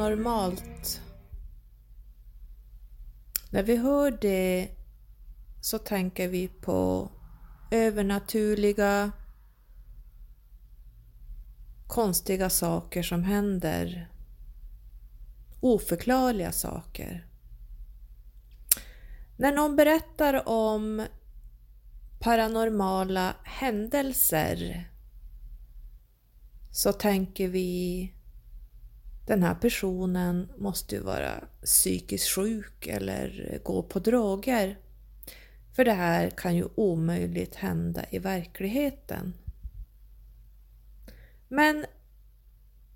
normalt. När vi hör det så tänker vi på övernaturliga, konstiga saker som händer. Oförklarliga saker. När någon berättar om paranormala händelser så tänker vi den här personen måste ju vara psykiskt sjuk eller gå på droger. För det här kan ju omöjligt hända i verkligheten. Men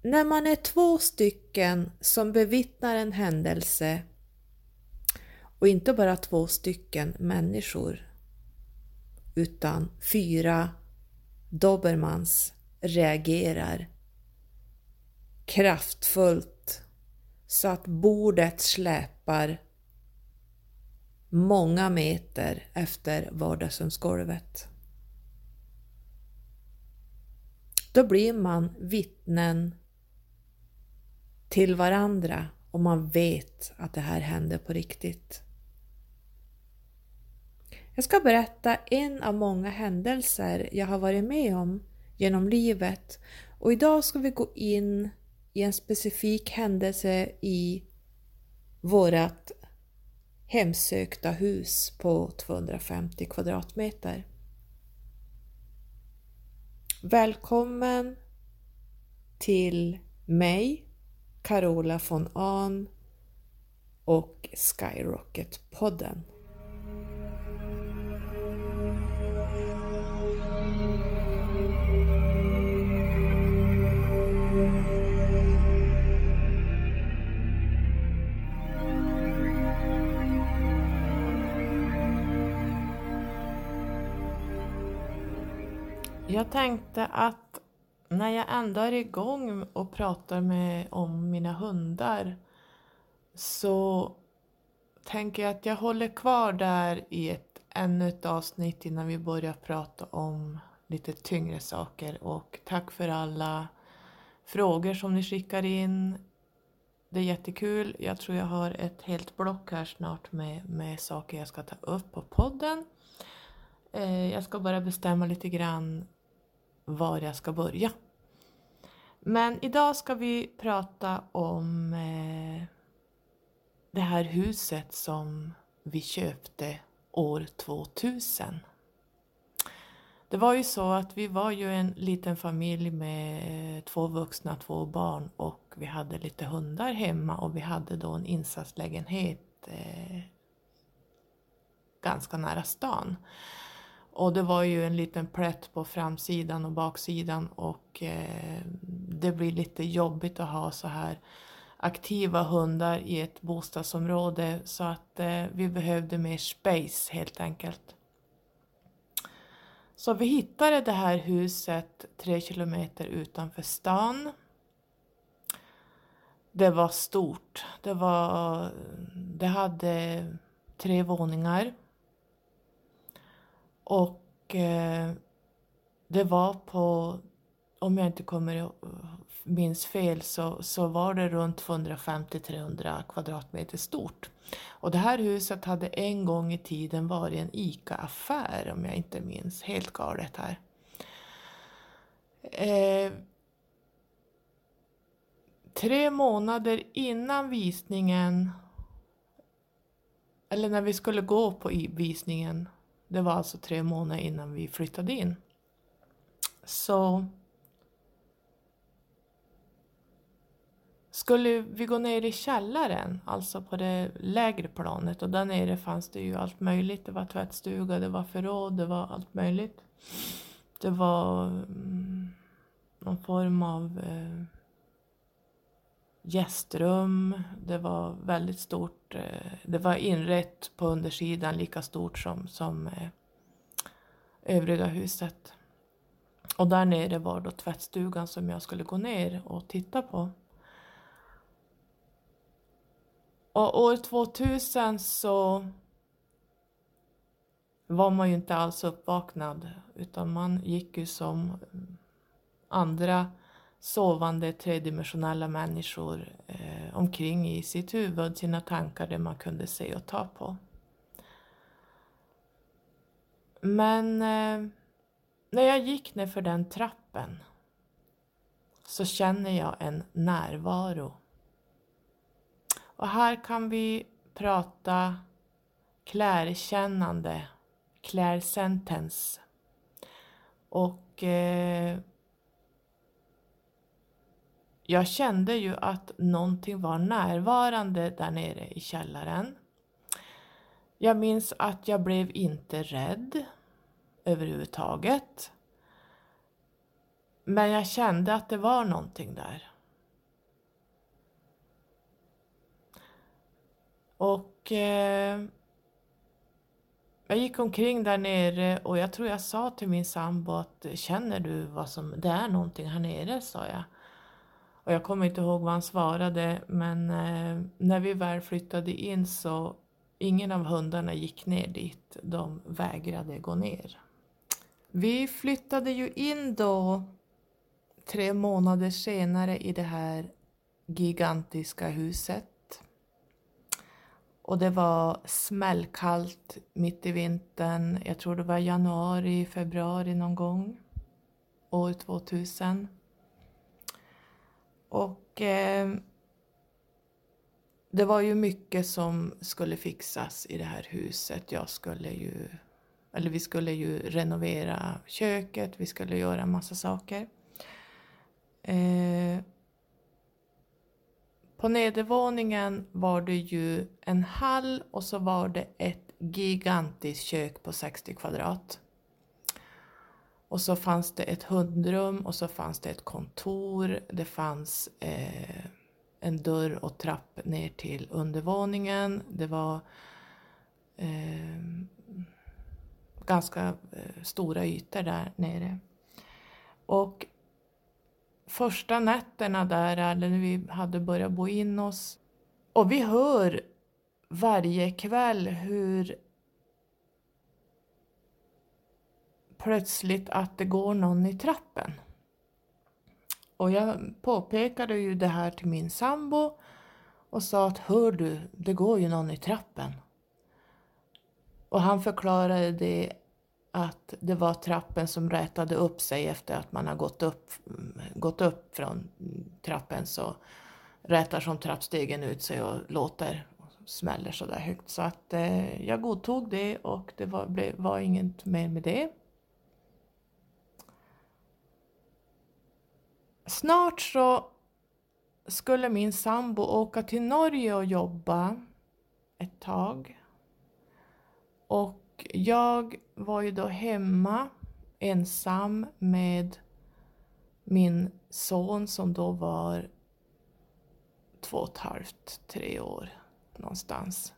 när man är två stycken som bevittnar en händelse och inte bara två stycken människor utan fyra dobermans reagerar kraftfullt så att bordet släpar många meter efter vardagsrumsgolvet. Då blir man vittnen till varandra och man vet att det här händer på riktigt. Jag ska berätta en av många händelser jag har varit med om genom livet och idag ska vi gå in i en specifik händelse i vårt hemsökta hus på 250 kvadratmeter. Välkommen till mig, Carola von Ahn och Skyrocket-podden. Jag tänkte att när jag ändå är igång och pratar med, om mina hundar så tänker jag att jag håller kvar där i ett, ännu ett avsnitt innan vi börjar prata om lite tyngre saker och tack för alla frågor som ni skickar in. Det är jättekul. Jag tror jag har ett helt block här snart med, med saker jag ska ta upp på podden. Eh, jag ska bara bestämma lite grann var jag ska börja. Men idag ska vi prata om eh, det här huset som vi köpte år 2000. Det var ju så att vi var ju en liten familj med eh, två vuxna, två barn och vi hade lite hundar hemma och vi hade då en insatslägenhet eh, ganska nära stan. Och det var ju en liten plätt på framsidan och baksidan och eh, det blir lite jobbigt att ha så här aktiva hundar i ett bostadsområde så att eh, vi behövde mer space helt enkelt. Så vi hittade det här huset tre kilometer utanför stan. Det var stort. Det, var, det hade tre våningar. Och eh, det var på, om jag inte kommer minns fel, så, så var det runt 250-300 kvadratmeter stort. Och det här huset hade en gång i tiden varit en ICA-affär om jag inte minns helt galet här. Eh, tre månader innan visningen, eller när vi skulle gå på visningen, det var alltså tre månader innan vi flyttade in. Så skulle vi gå ner i källaren, alltså på det lägre planet och där nere fanns det ju allt möjligt. Det var tvättstuga, det var förråd, det var allt möjligt. Det var mm, någon form av eh, gästrum. Det var väldigt stort. Eh, det var inrett på undersidan lika stort som, som eh, övriga huset. Och där nere var då tvättstugan som jag skulle gå ner och titta på. Och år 2000 så var man ju inte alls uppvaknad utan man gick ju som andra sovande tredimensionella människor eh, omkring i sitt huvud, sina tankar, det man kunde se och ta på. Men eh, när jag gick ner för den trappen så känner jag en närvaro. Och här kan vi prata klärkännande, clairsentence. Och eh, jag kände ju att någonting var närvarande där nere i källaren. Jag minns att jag blev inte rädd överhuvudtaget. Men jag kände att det var någonting där. Och eh, jag gick omkring där nere och jag tror jag sa till min sambo att känner du vad som, det är någonting här nere, sa jag. Och jag kommer inte ihåg vad han svarade men eh, när vi väl flyttade in så ingen av hundarna gick ner dit. De vägrade gå ner. Vi flyttade ju in då tre månader senare i det här gigantiska huset. Och det var smällkallt mitt i vintern. Jag tror det var januari, februari någon gång. År 2000. Och eh, det var ju mycket som skulle fixas i det här huset. Jag skulle ju, eller vi skulle ju renovera köket, vi skulle göra en massa saker. Eh, på nedervåningen var det ju en hall och så var det ett gigantiskt kök på 60 kvadrat. Och så fanns det ett hundrum och så fanns det ett kontor. Det fanns eh, en dörr och trapp ner till undervåningen. Det var eh, ganska eh, stora ytor där nere. Och första nätterna där, eller när vi hade börjat bo in oss, och vi hör varje kväll hur plötsligt att det går någon i trappen. Och jag påpekade ju det här till min sambo och sa att hör du, det går ju någon i trappen. Och han förklarade det att det var trappen som rätade upp sig efter att man har gått upp, gått upp från trappen så rätar som trappstegen ut sig och låter och smäller sådär högt. Så att eh, jag godtog det och det var, blev, var inget mer med det. Snart så skulle min sambo åka till Norge och jobba ett tag. Och jag var ju då hemma ensam med min son som då var två och ett halvt, tre år någonstans.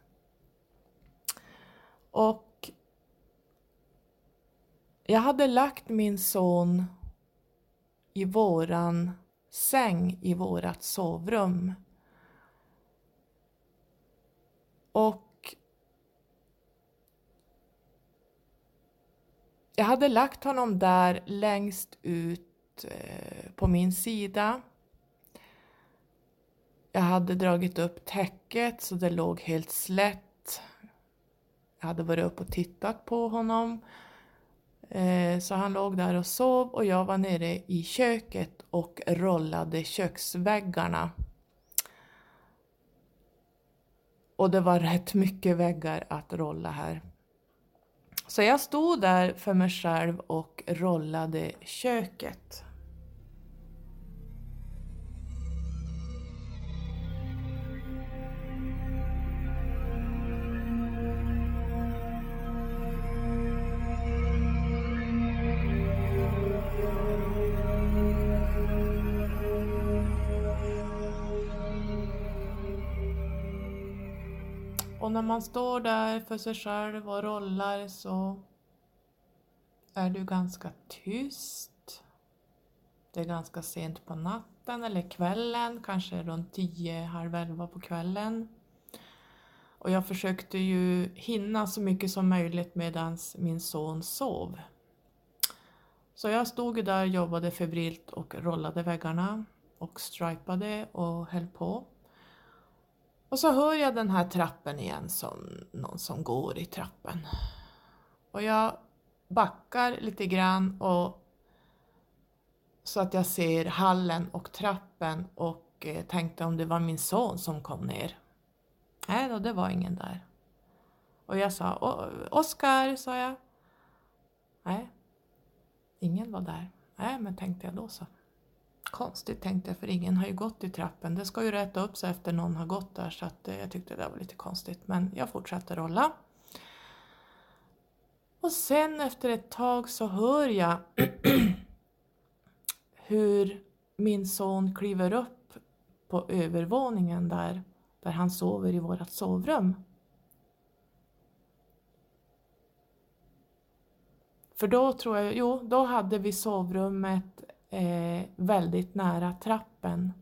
Och jag hade lagt min son i våran säng i vårat sovrum. Och jag hade lagt honom där längst ut eh, på min sida. Jag hade dragit upp täcket så det låg helt slätt. Jag hade varit upp och tittat på honom Eh, så han låg där och sov och jag var nere i köket och rollade köksväggarna. Och det var rätt mycket väggar att rolla här. Så jag stod där för mig själv och rollade köket. När man står där för sig själv och rollar så är du ganska tyst. Det är ganska sent på natten eller kvällen, kanske runt tio, halv elva på kvällen. Och jag försökte ju hinna så mycket som möjligt medan min son sov. Så jag stod där, jobbade febrilt och rollade väggarna och stripade och höll på. Och så hör jag den här trappen igen som någon som går i trappen. Och jag backar lite grann och så att jag ser hallen och trappen och eh, tänkte om det var min son som kom ner. Nej då, det var ingen där. Och jag sa Oskar, sa jag. Nej, ingen var där. Nej, men tänkte jag då så. Konstigt tänkte jag, för ingen har ju gått i trappen. Det ska ju rätta upp sig efter någon har gått där, så att eh, jag tyckte det var lite konstigt. Men jag fortsatte rolla. Och sen efter ett tag så hör jag hur min son kliver upp på övervåningen där, där han sover i vårt sovrum. För då tror jag, jo, då hade vi sovrummet eh, väldigt nära trappen.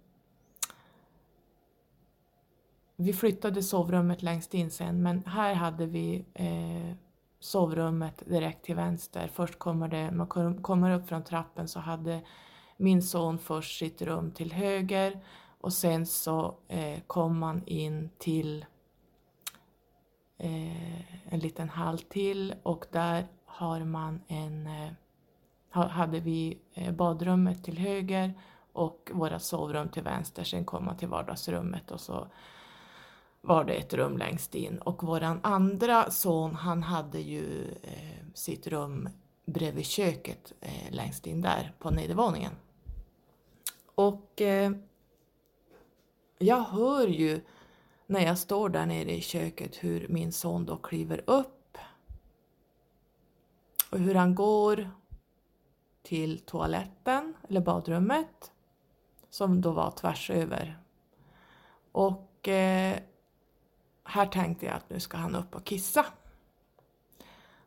Vi flyttade sovrummet längst in sen, men här hade vi eh, sovrummet direkt till vänster. Först kommer det, man kommer upp från trappen så hade min son först sitt rum till höger och sen så eh, kom man in till eh, en liten hall till och där har man en, eh, hade vi eh, badrummet till höger och våra sovrum till vänster. Sen kom man till vardagsrummet och så var det ett rum längst in. Och våran andra son han hade ju eh, sitt rum bredvid köket eh, längst in där på nedervåningen. Och eh, jag hör ju när jag står där nere i köket hur min son då kliver upp och hur han går till toaletten, eller badrummet, som då var tvärs över. Och eh, här tänkte jag att nu ska han upp och kissa.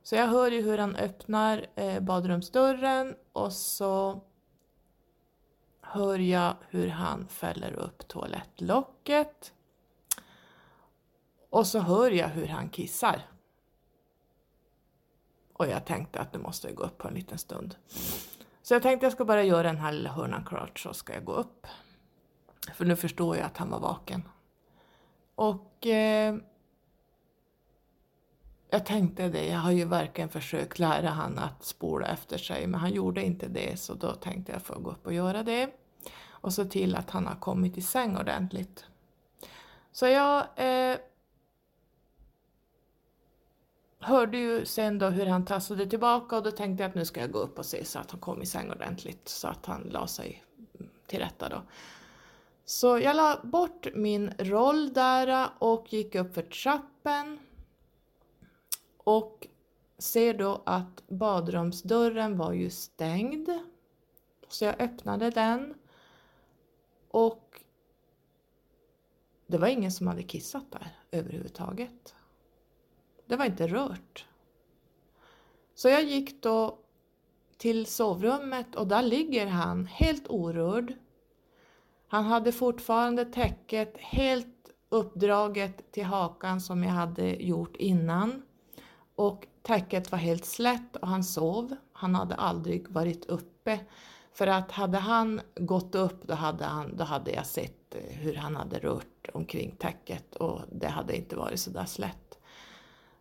Så jag hör ju hur han öppnar eh, badrumsdörren och så hör jag hur han fäller upp toalettlocket. Och så hör jag hur han kissar. Och jag tänkte att nu måste jag gå upp på en liten stund. Så jag tänkte att jag ska bara göra den här lilla hörnan klart så ska jag gå upp. För nu förstår jag att han var vaken. Och eh, jag tänkte det, jag har ju verkligen försökt lära han att spola efter sig men han gjorde inte det så då tänkte jag få gå upp och göra det. Och se till att han har kommit i säng ordentligt. Så jag eh, hörde ju sen då hur han tassade tillbaka och då tänkte jag att nu ska jag gå upp och se så att han kom i säng ordentligt så att han la sig till rätta då. Så jag la bort min roll där och gick upp för trappen och ser då att badrumsdörren var ju stängd. Så jag öppnade den och det var ingen som hade kissat där överhuvudtaget. Det var inte rört. Så jag gick då till sovrummet och där ligger han helt orörd. Han hade fortfarande täcket helt uppdraget till hakan som jag hade gjort innan. Och täcket var helt slätt och han sov. Han hade aldrig varit uppe. För att hade han gått upp då hade, han, då hade jag sett hur han hade rört omkring täcket och det hade inte varit så där slätt.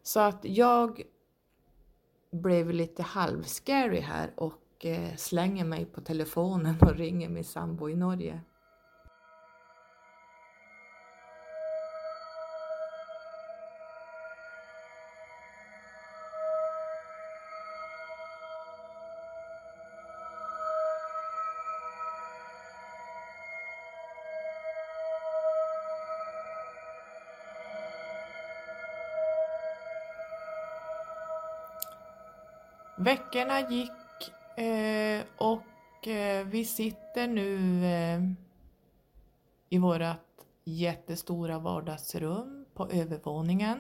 Så att jag blev lite halvscary här och eh, slänger mig på telefonen och ringer min sambo i Norge. Veckorna gick eh, och eh, vi sitter nu eh, i vårt jättestora vardagsrum på övervåningen.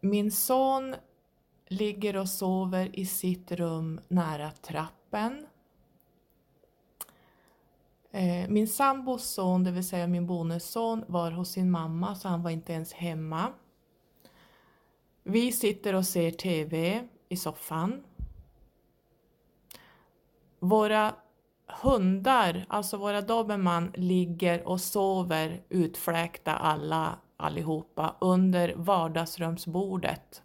Min son ligger och sover i sitt rum nära trappen. Eh, min sambos son, det vill säga min bonusson, var hos sin mamma så han var inte ens hemma. Vi sitter och ser TV i soffan. Våra hundar, alltså våra dobermann, ligger och sover utfläkta alla allihopa under vardagsrumsbordet.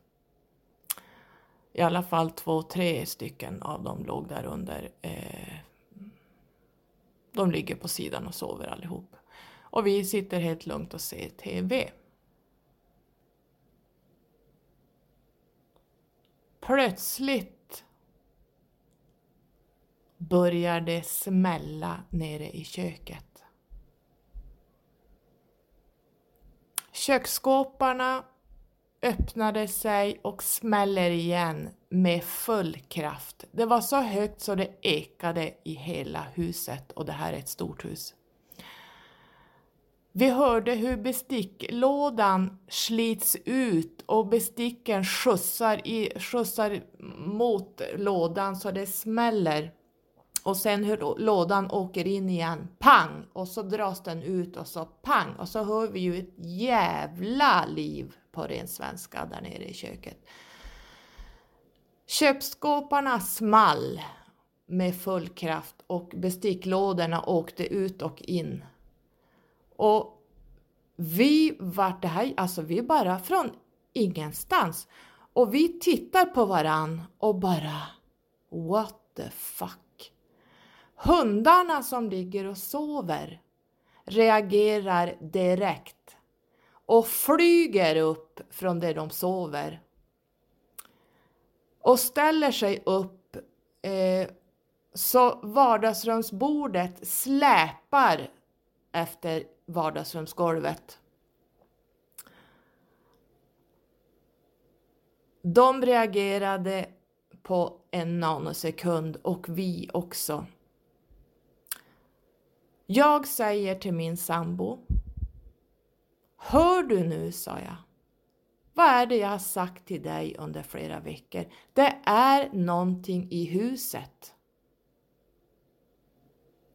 I alla fall två, tre stycken av dem låg där under. Eh, de ligger på sidan och sover allihop. Och vi sitter helt lugnt och ser TV. Plötsligt börjar det smälla nere i köket. Köksskåparna öppnade sig och smäller igen med full kraft. Det var så högt så det ekade i hela huset och det här är ett stort hus. Vi hörde hur besticklådan slits ut och besticken skjutsar, i, skjutsar mot lådan så det smäller. Och sen hur lådan åker in igen, pang! Och så dras den ut och så pang! Och så hör vi ju ett jävla liv på ren svenska där nere i köket. Köpskåparna small med full kraft och besticklådorna åkte ut och in. Och vi vart det här, alltså vi bara från ingenstans. Och vi tittar på varann och bara what the fuck. Hundarna som ligger och sover reagerar direkt och flyger upp från där de sover och ställer sig upp eh, så vardagsrumsbordet släpar efter vardagsrumsgolvet. De reagerade på en nanosekund och vi också. Jag säger till min sambo. Hör du nu, sa jag. Vad är det jag har sagt till dig under flera veckor? Det är någonting i huset.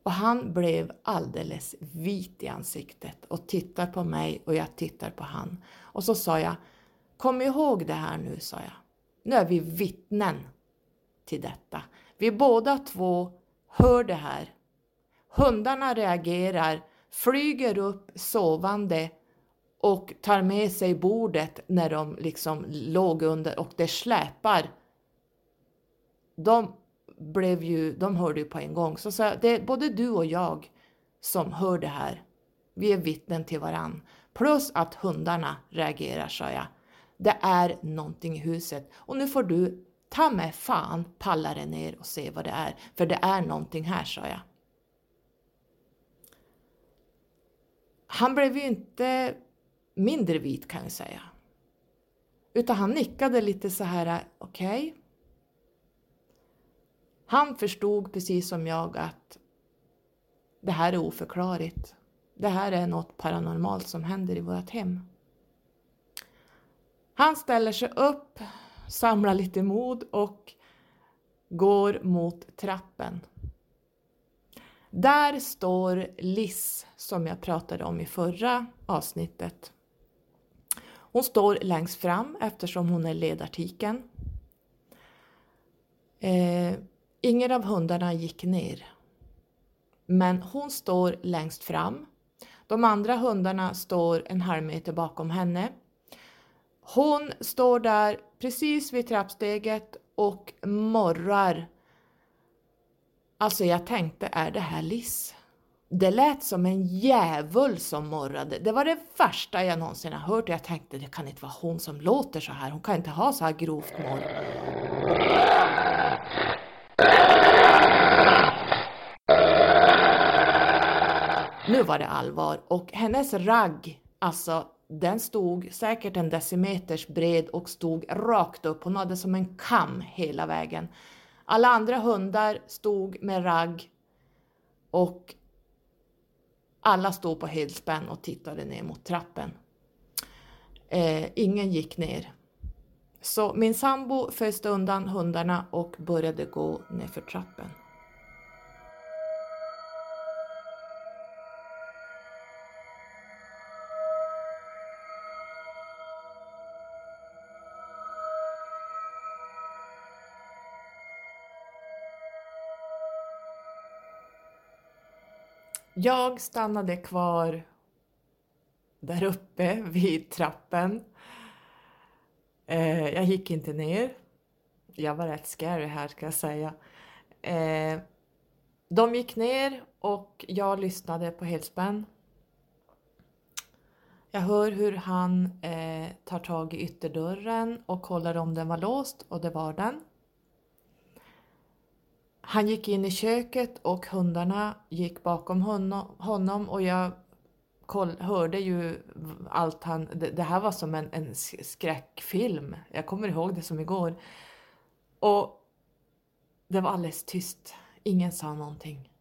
Och han blev alldeles vit i ansiktet och tittar på mig och jag tittar på han. Och så sa jag, kom ihåg det här nu, sa jag. Nu är vi vittnen till detta. Vi båda två hör det här. Hundarna reagerar, flyger upp sovande och tar med sig bordet när de liksom låg under och det släpar. De blev ju, de hörde ju på en gång. Så, så det är både du och jag som hör det här. Vi är vittnen till varann. Plus att hundarna reagerar, sa jag. Det är någonting i huset och nu får du ta med fan palla dig ner och se vad det är. För det är någonting här, sa jag. Han blev ju inte mindre vit kan jag säga. Utan han nickade lite så här, okej. Okay. Han förstod precis som jag att det här är oförklarligt. Det här är något paranormalt som händer i vårt hem. Han ställer sig upp, samlar lite mod och går mot trappen. Där står Liss som jag pratade om i förra avsnittet. Hon står längst fram eftersom hon är ledartiken. Eh, ingen av hundarna gick ner. Men hon står längst fram. De andra hundarna står en halv meter bakom henne. Hon står där precis vid trappsteget och morrar. Alltså jag tänkte, är det här Liss? Det lät som en djävul som morrade. Det var det värsta jag någonsin har hört och jag tänkte det kan inte vara hon som låter så här. Hon kan inte ha så här grovt morr. Nu var det allvar och hennes ragg, alltså den stod säkert en decimeters bred och stod rakt upp. Hon hade som en kam hela vägen. Alla andra hundar stod med ragg och alla stod på helspänn och tittade ner mot trappen. Eh, ingen gick ner. Så min sambo föste undan hundarna och började gå nerför trappen. Jag stannade kvar där uppe vid trappen. Eh, jag gick inte ner. Jag var rätt scary här ska jag säga. Eh, de gick ner och jag lyssnade på helspänn. Jag hör hur han eh, tar tag i ytterdörren och kollar om den var låst och det var den. Han gick in i köket och hundarna gick bakom honom och jag hörde ju allt han... Det, här var som en, en skräckfilm. Jag kommer ihåg det som igår. Och det var alldeles tyst. Ingen sa någonting.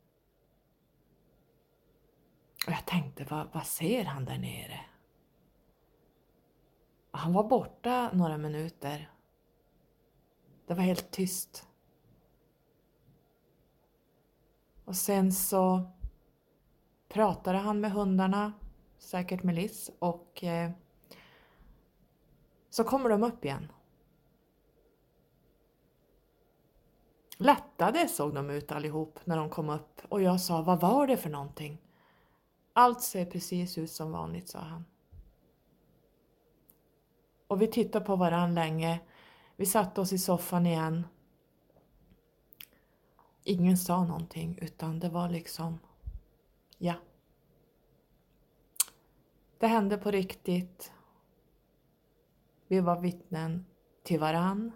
Och jag tänkte, vad, vad ser han där nere? Han var borta några minuter. Det var helt tyst. Och sen så pratade han med hundarna, säkert med Liz, och eh, så kommer de upp igen. Lättade såg de ut allihop när de kom upp och jag sa, vad var det för någonting? Allt ser precis ut som vanligt, sa han. Och vi tittade på varandra länge. Vi satte oss i soffan igen. Ingen sa någonting utan det var liksom, ja. Det hände på riktigt. Vi var vittnen till varann.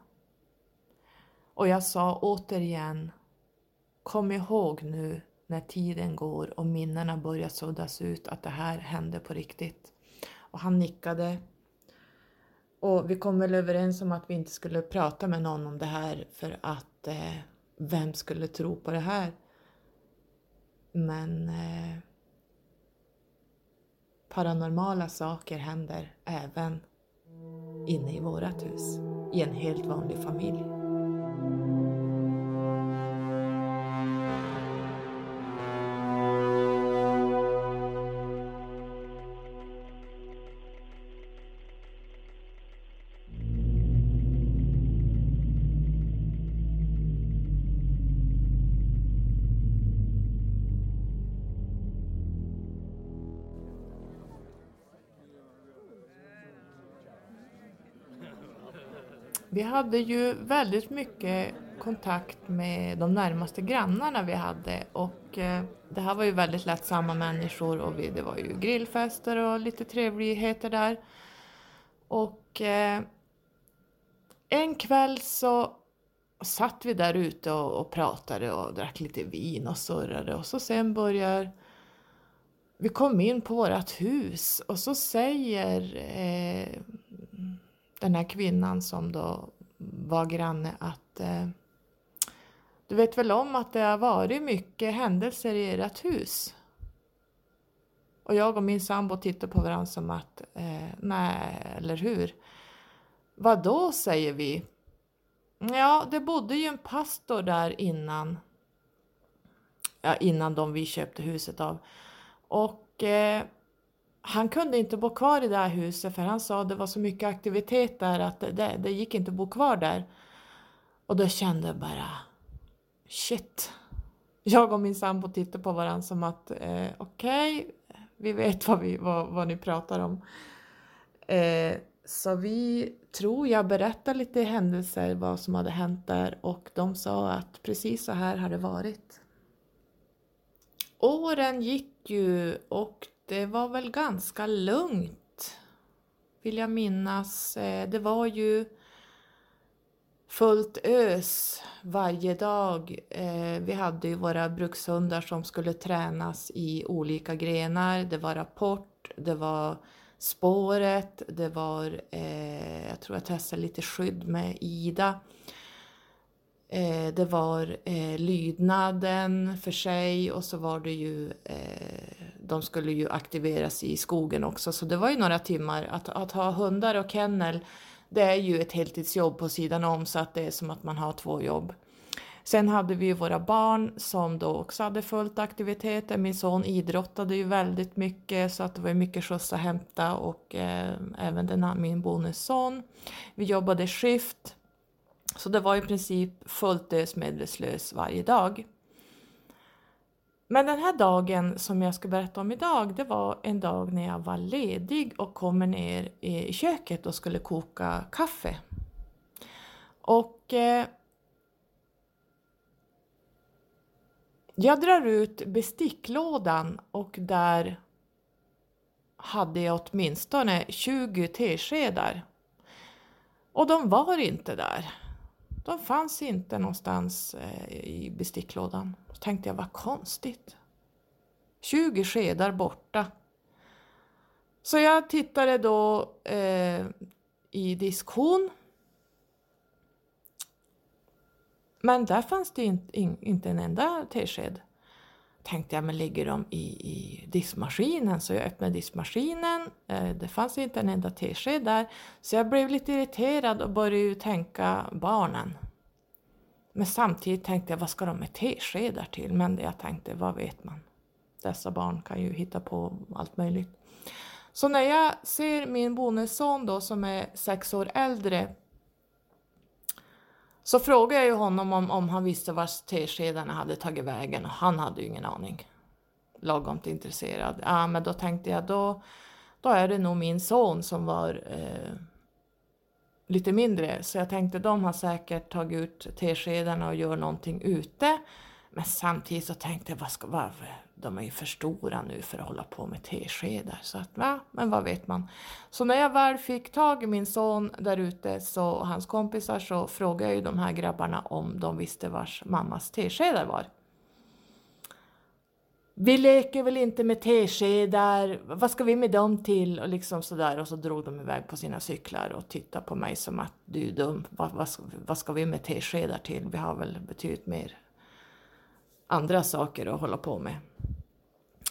Och jag sa återigen, kom ihåg nu när tiden går och minnena börjar suddas ut att det här hände på riktigt. Och han nickade. Och vi kom väl överens om att vi inte skulle prata med någon om det här för att eh, vem skulle tro på det här? Men eh, paranormala saker händer även inne i vårat hus, i en helt vanlig familj. Vi hade ju väldigt mycket kontakt med de närmaste grannarna vi hade och eh, det här var ju väldigt lätt samma människor och vi, det var ju grillfester och lite trevligheter där. Och eh, en kväll så satt vi där ute och, och, pratade och drack lite vin och surrade och så sen börjar vi kom in på vårt hus och så säger eh, den här kvinnan som då var granne att eh, du vet väl om att det har varit mycket händelser i ert hus? Och jag och min sambo tittar på varandra som att eh, nej, eller hur? Vad då säger vi? Ja, det bodde ju en pastor där innan. Ja, innan de vi köpte huset av. Och eh, han kunde inte bo kvar i det här huset för han sa att det var så mycket aktivitet där att det, det gick inte att bo kvar där. Och då kände jag bara shit. Jag och min sambo tittade på varandra som att eh, okej, okay, vi vet vad, vi, vad, vad ni pratar om. Eh, så vi tror jag berättade lite händelser, vad som hade hänt där och de sa att precis så här har det varit. Åren gick ju och det var väl ganska lugnt, vill jag minnas. Eh, det var ju fullt ös varje dag. Eh, vi hade ju våra brukshundar som skulle tränas i olika grenar. Det var rapport, det var spåret, det var, eh, jag tror jag testade lite skydd med Ida. Eh, det var eh, lydnaden för sig och så var det ju, eh, de skulle ju aktiveras i skogen också så det var ju några timmar. Att, att ha hundar och kennel det är ju ett heltidsjobb på sidan om så att det är som att man har två jobb. Sen hade vi ju våra barn som då också hade fullt aktiviteter. Min son idrottade ju väldigt mycket så att det var mycket skjuts att hämta och eh, även den, min bonusson. Vi jobbade skift så det var i princip fullt ös medvetslös varje dag. Men den här dagen som jag ska berätta om idag, det var en dag när jag var ledig och kommer ner i köket och skulle koka kaffe. Och eh, jag drar ut besticklådan och där hade jag åtminstone 20 teskedar. Och de var inte där. De fanns inte någonstans eh, i besticklådan. Då tänkte jag, vad konstigt. 20 skedar borta. Så jag tittade då eh, i diskhon. Men där fanns det inte, inte en enda tesked. Tänkte jag, men ligger de i, i diskmaskinen? Så jag öppnade diskmaskinen. Eh, det fanns inte en enda tesked där. Så jag blev lite irriterad och började tänka barnen. Men samtidigt tänkte jag, vad ska de med teskedar till? Men jag tänkte, vad vet man? Dessa barn kan ju hitta på allt möjligt. Så när jag ser min bonusson då som är sex år äldre så frågade jag ju honom om, om han visste vart teskedarna hade tagit vägen och han hade ju ingen aning. Lagomt intresserad. Ja, men då tänkte jag då, då är det nog min son som var eh, lite mindre. Så jag tänkte de har säkert tagit ut teskedarna och gör någonting ute. Men samtidigt så tänkte jag, vad ska, vad, de är ju för stora nu för att hålla på med teskedar. Så att, va, men vad vet man. Så när jag väl fick tag i min son där ute och hans kompisar så frågade jag ju de här grabbarna om de visste vars mammas teskedar var. Vi leker väl inte med teskedar, vad ska vi med dem till? Och liksom sådär och så drog de iväg på sina cyklar och tittade på mig som att du är dum, vad, vad, vad ska vi med teskedar till? Vi har väl betydligt mer andra saker att hålla på med.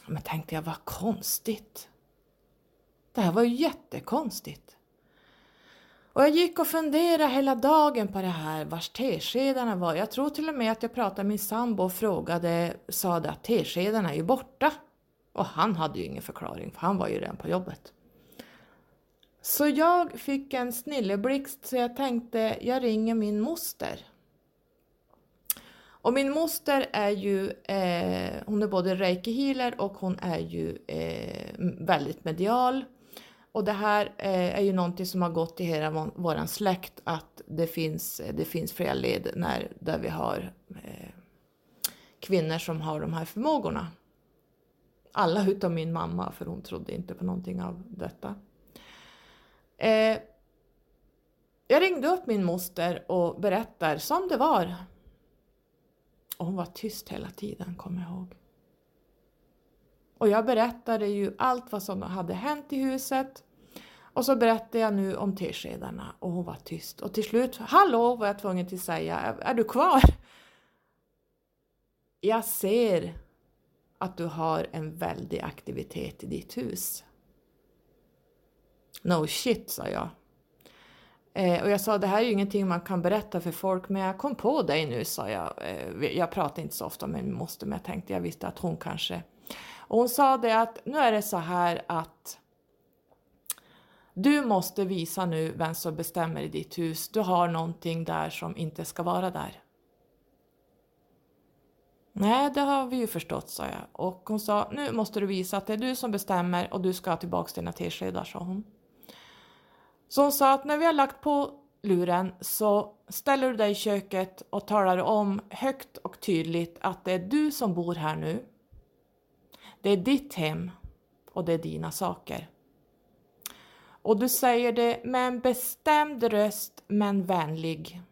Men tänkte jag, vad konstigt. Det här var ju jättekonstigt. Och jag gick och funderade hela dagen på det här, vars teskedarna var. Jag tror till och med att jag pratade med min sambo och frågade, sa det att teskedarna är ju borta. Och han hade ju ingen förklaring, för han var ju redan på jobbet. Så jag fick en snilleblixt så jag tänkte, jag ringer min moster. Och min moster är ju, eh, hon är både reiki healer och hon är ju eh, väldigt medial. Och det här eh, är ju någonting som har gått i hela vår släkt att det finns, det finns flera led när, där vi har eh, kvinnor som har de här förmågorna. Alla utom min mamma för hon trodde inte på någonting av detta. Eh, jag ringde upp min moster och berättar som det var och hon var tyst hela tiden, kommer jag ihåg. Och jag berättade ju allt vad som hade hänt i huset. Och så berättade jag nu om teskedarna och hon var tyst. Och till slut, hallå var jag tvungen till att säga, är, är du kvar? Jag ser att du har en väldig aktivitet i ditt hus. No shit, sa jag. Eh, och jag sa, det här är ju ingenting man kan berätta för folk, men jag kom på dig nu, sa jag. Eh, jag pratar inte så ofta med min moster, men jag tänkte jag visste att hon kanske... Och hon sa det att nu är det så här att du måste visa nu vem som bestämmer i ditt hus. Du har någonting där som inte ska vara där. Nej, det har vi ju förstått, sa jag. Och hon sa, nu måste du visa att det är du som bestämmer och du ska ha tillbaka dina teskedar, sa hon. Så hon sa att när vi har lagt på luren så ställer du dig i köket och talar om högt och tydligt att det är du som bor här nu. Det är ditt hem och det är dina saker. Och du säger det med en bestämd röst men vänlig.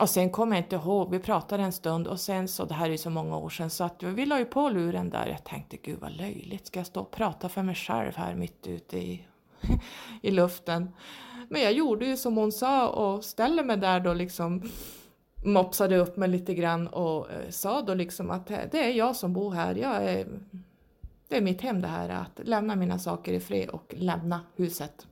Och sen kommer jag inte ihåg, vi pratade en stund och sen så, det här är ju så många år sedan, så att vi la ju på luren där. Jag tänkte, gud vad löjligt, ska jag stå och prata för mig själv här mitt ute i, i luften? Men jag gjorde ju som hon sa och ställde mig där då liksom, mopsade upp mig lite grann och eh, sa då liksom att eh, det är jag som bor här, jag är, det är mitt hem det här, att lämna mina saker i fred och lämna huset.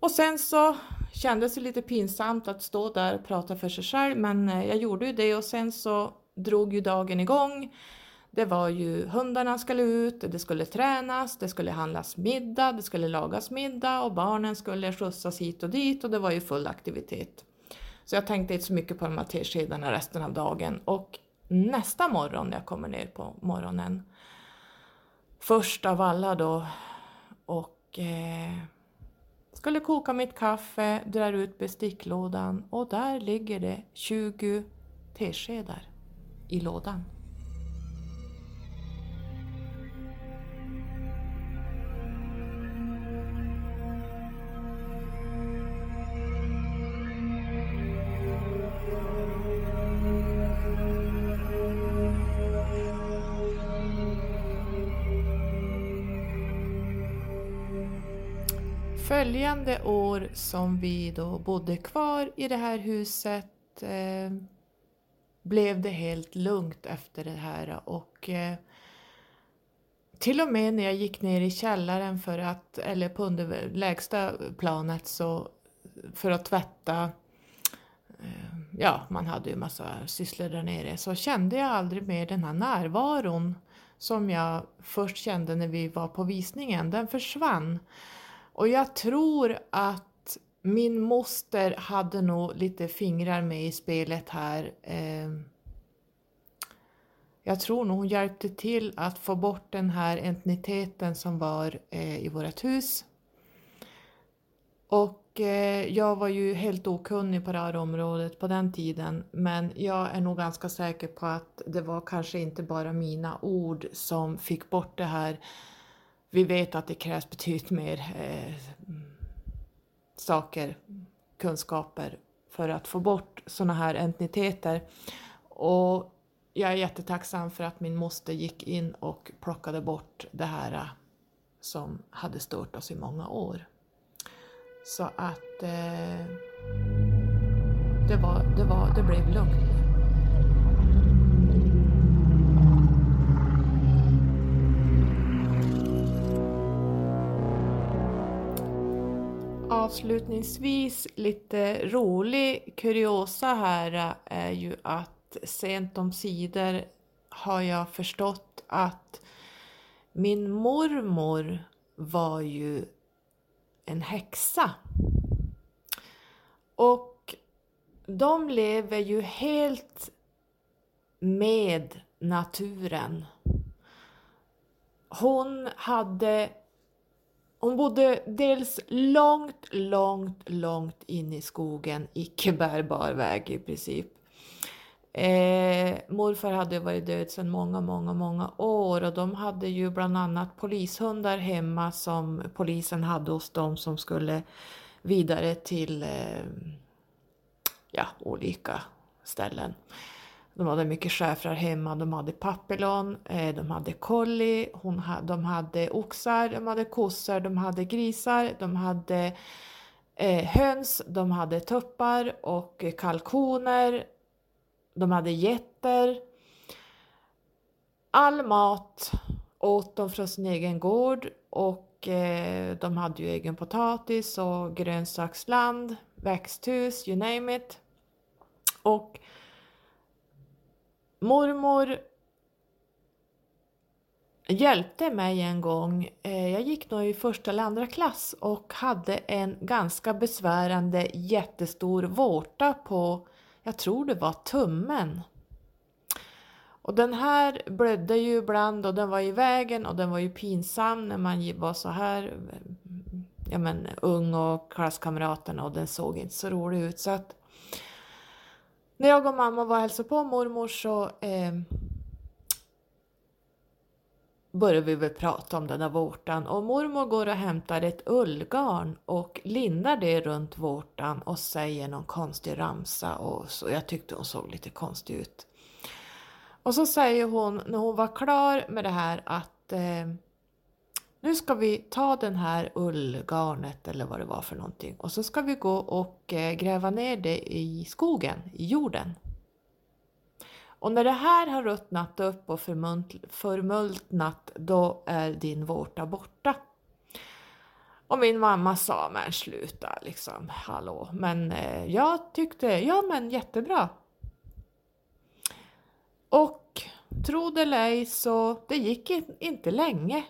Och sen så kändes det lite pinsamt att stå där och prata för sig själv men eh, jag gjorde ju det och sen så drog ju dagen igång. Det var ju hundarna skulle ut, det skulle tränas, det skulle handlas middag, det skulle lagas middag och barnen skulle skjutsas hit och dit och det var ju full aktivitet. Så jag tänkte inte så mycket på de här teskedarna resten av dagen. Och nästa morgon när jag kommer ner på morgonen, först av alla då, och eh, skulle koka mitt kaffe, drar ut besticklådan och där ligger det 20 teskedar i lådan. Följande år som vi då bodde kvar i det här huset eh, blev det helt lugnt efter det här och eh, till och med när jag gick ner i källaren för att, eller på under, lägsta planet så för att tvätta eh, ja, man hade ju massa sysslor där nere, så kände jag aldrig mer den här närvaron som jag först kände när vi var på visningen. Den försvann. Och jag tror att min moster hade nog lite fingrar med i spelet här. Ehm, jag tror nog hon hjälpte till att få bort den här entiteten som var eh, i vårt hus. Och eh, jag var ju helt okunnig på det här området på den tiden men jag är nog ganska säker på att det var kanske inte bara mina ord som fick bort det här vi vet att det krävs betydligt mer eh, saker, kunskaper för att få bort sådana här entiteter. Och jag är jättetacksam för att min moster gick in och plockade bort det här eh, som hade stört oss i många år. Så att eh, det, var, det, var, det blev lugnt. Avslutningsvis lite rolig kuriosa här eh, är ju att sent om sidor har jag förstått att min mormor var ju en häxa. Och de lever ju helt med naturen. Hon hade hon bodde dels långt, långt, långt in i skogen, icke bärbar väg i princip. Eh, morfar hade varit död sedan många, många, många år och de hade ju bland annat polishundar hemma som polisen hade hos dem som skulle vidare till eh, ja, olika ställen. De hade mycket schäfrar hemma, de hade papillon, eh, de hade collie, de hade oxar, de hade kossor, de hade grisar, de hade eh, höns, de hade tuppar och kalkoner, de hade getter. All mat åt de från sin egen gård och eh, de hade ju egen potatis och grönsaksland, växthus, you name it. Och Mormor hjälpte mig en gång. Eh, jag gick nog i första eller andra klass och hade en ganska besvärande jättestor vårta på, jag tror det var tummen. Och den här blödde ju ibland och den var i vägen och den var ju pinsam när man var så här ja men, ung och klasskamraterna och den såg inte så rolig ut. Så att när jag och mamma var och hälsade på mormor så eh, började vi väl prata om den där vårtan och mormor går och hämtar ett ullgarn och lindar det runt vårtan och säger någon konstig ramsa och så. Jag tyckte hon såg lite konstig ut. Och så säger hon när hon var klar med det här att eh, nu ska vi ta den här ullgarnet eller vad det var för någonting och så ska vi gå och eh, gräva ner det i skogen, i jorden. Och när det här har ruttnat upp och förmultnat då är din vårta borta. Och min mamma sa, men sluta liksom, hallå. Men eh, jag tyckte, ja men jättebra. Och tro det eller ej så det gick inte länge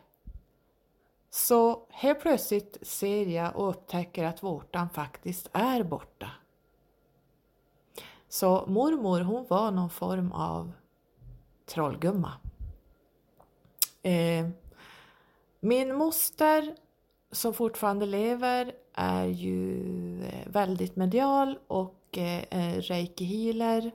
så helt plötsligt ser jag och upptäcker att vårtan faktiskt är borta. Så mormor hon var någon form av trollgumma. Eh, min moster som fortfarande lever är ju eh, väldigt medial och eh, eh reiki healer.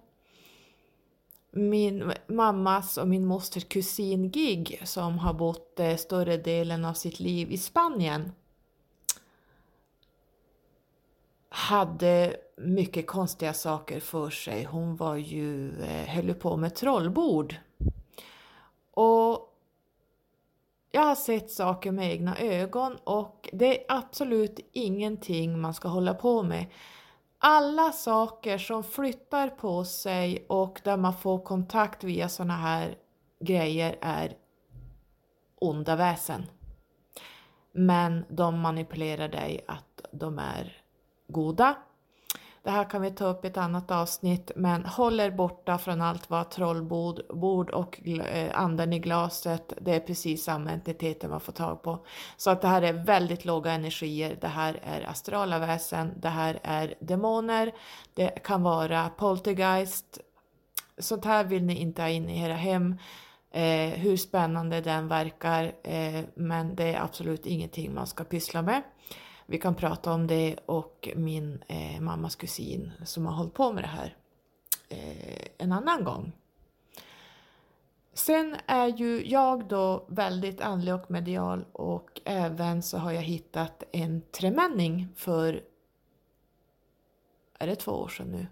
Min mammas och min mosters kusin Gig som har bott eh, större delen av sitt liv i Spanien hade mycket konstiga saker för sig. Hon var ju, eh, höll på med trollbord. Och jag har sett saker med egna ögon och det är absolut ingenting man ska hålla på med. Alla saker som flyttar på sig och där man får kontakt via sådana här grejer är onda väsen. Men de manipulerar dig att de är goda. Det här kan vi ta upp i ett annat avsnitt, men håll er borta från allt vad trollbord bord och eh, anden i glaset, det är precis samma entiteter man får tag på. Så att det här är väldigt låga energier, det här är astrala väsen, det här är demoner, det kan vara poltergeist, sånt här vill ni inte ha in i era hem. Eh, hur spännande den verkar, eh, men det är absolut ingenting man ska pyssla med. Vi kan prata om det och min eh, mammas kusin som har hållit på med det här eh, en annan gång. Sen är ju jag då väldigt andlig och medial och även så har jag hittat en tremänning för, är det två år sedan nu?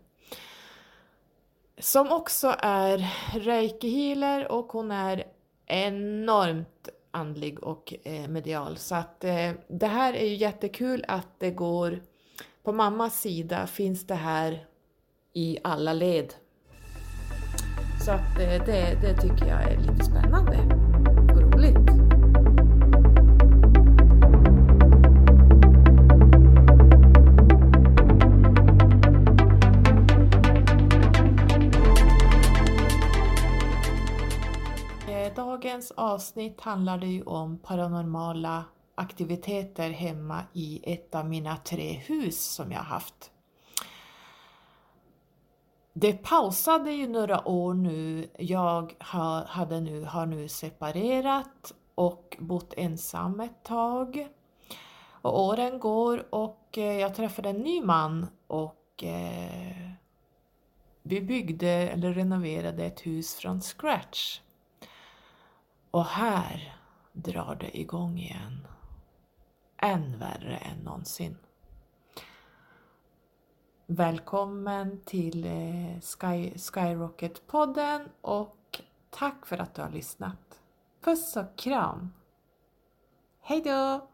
Som också är reiki healer och hon är enormt andlig och eh, medial. Så att eh, det här är ju jättekul att det går, på mammas sida finns det här i alla led. Så att eh, det, det tycker jag är lite spännande dagens avsnitt handlade ju om paranormala aktiviteter hemma i ett av mina tre hus som jag haft. Det pausade ju några år nu. Jag har, hade nu, har nu separerat och bott ensam ett tag. Och åren går och eh, jag träffade en ny man och eh, vi byggde eller renoverade ett hus från scratch. Och här drar det igång igen. Än värre än någonsin. Välkommen till eh, Sky, Skyrocket-podden och tack för att du har lyssnat. Puss och kram! Hejdå!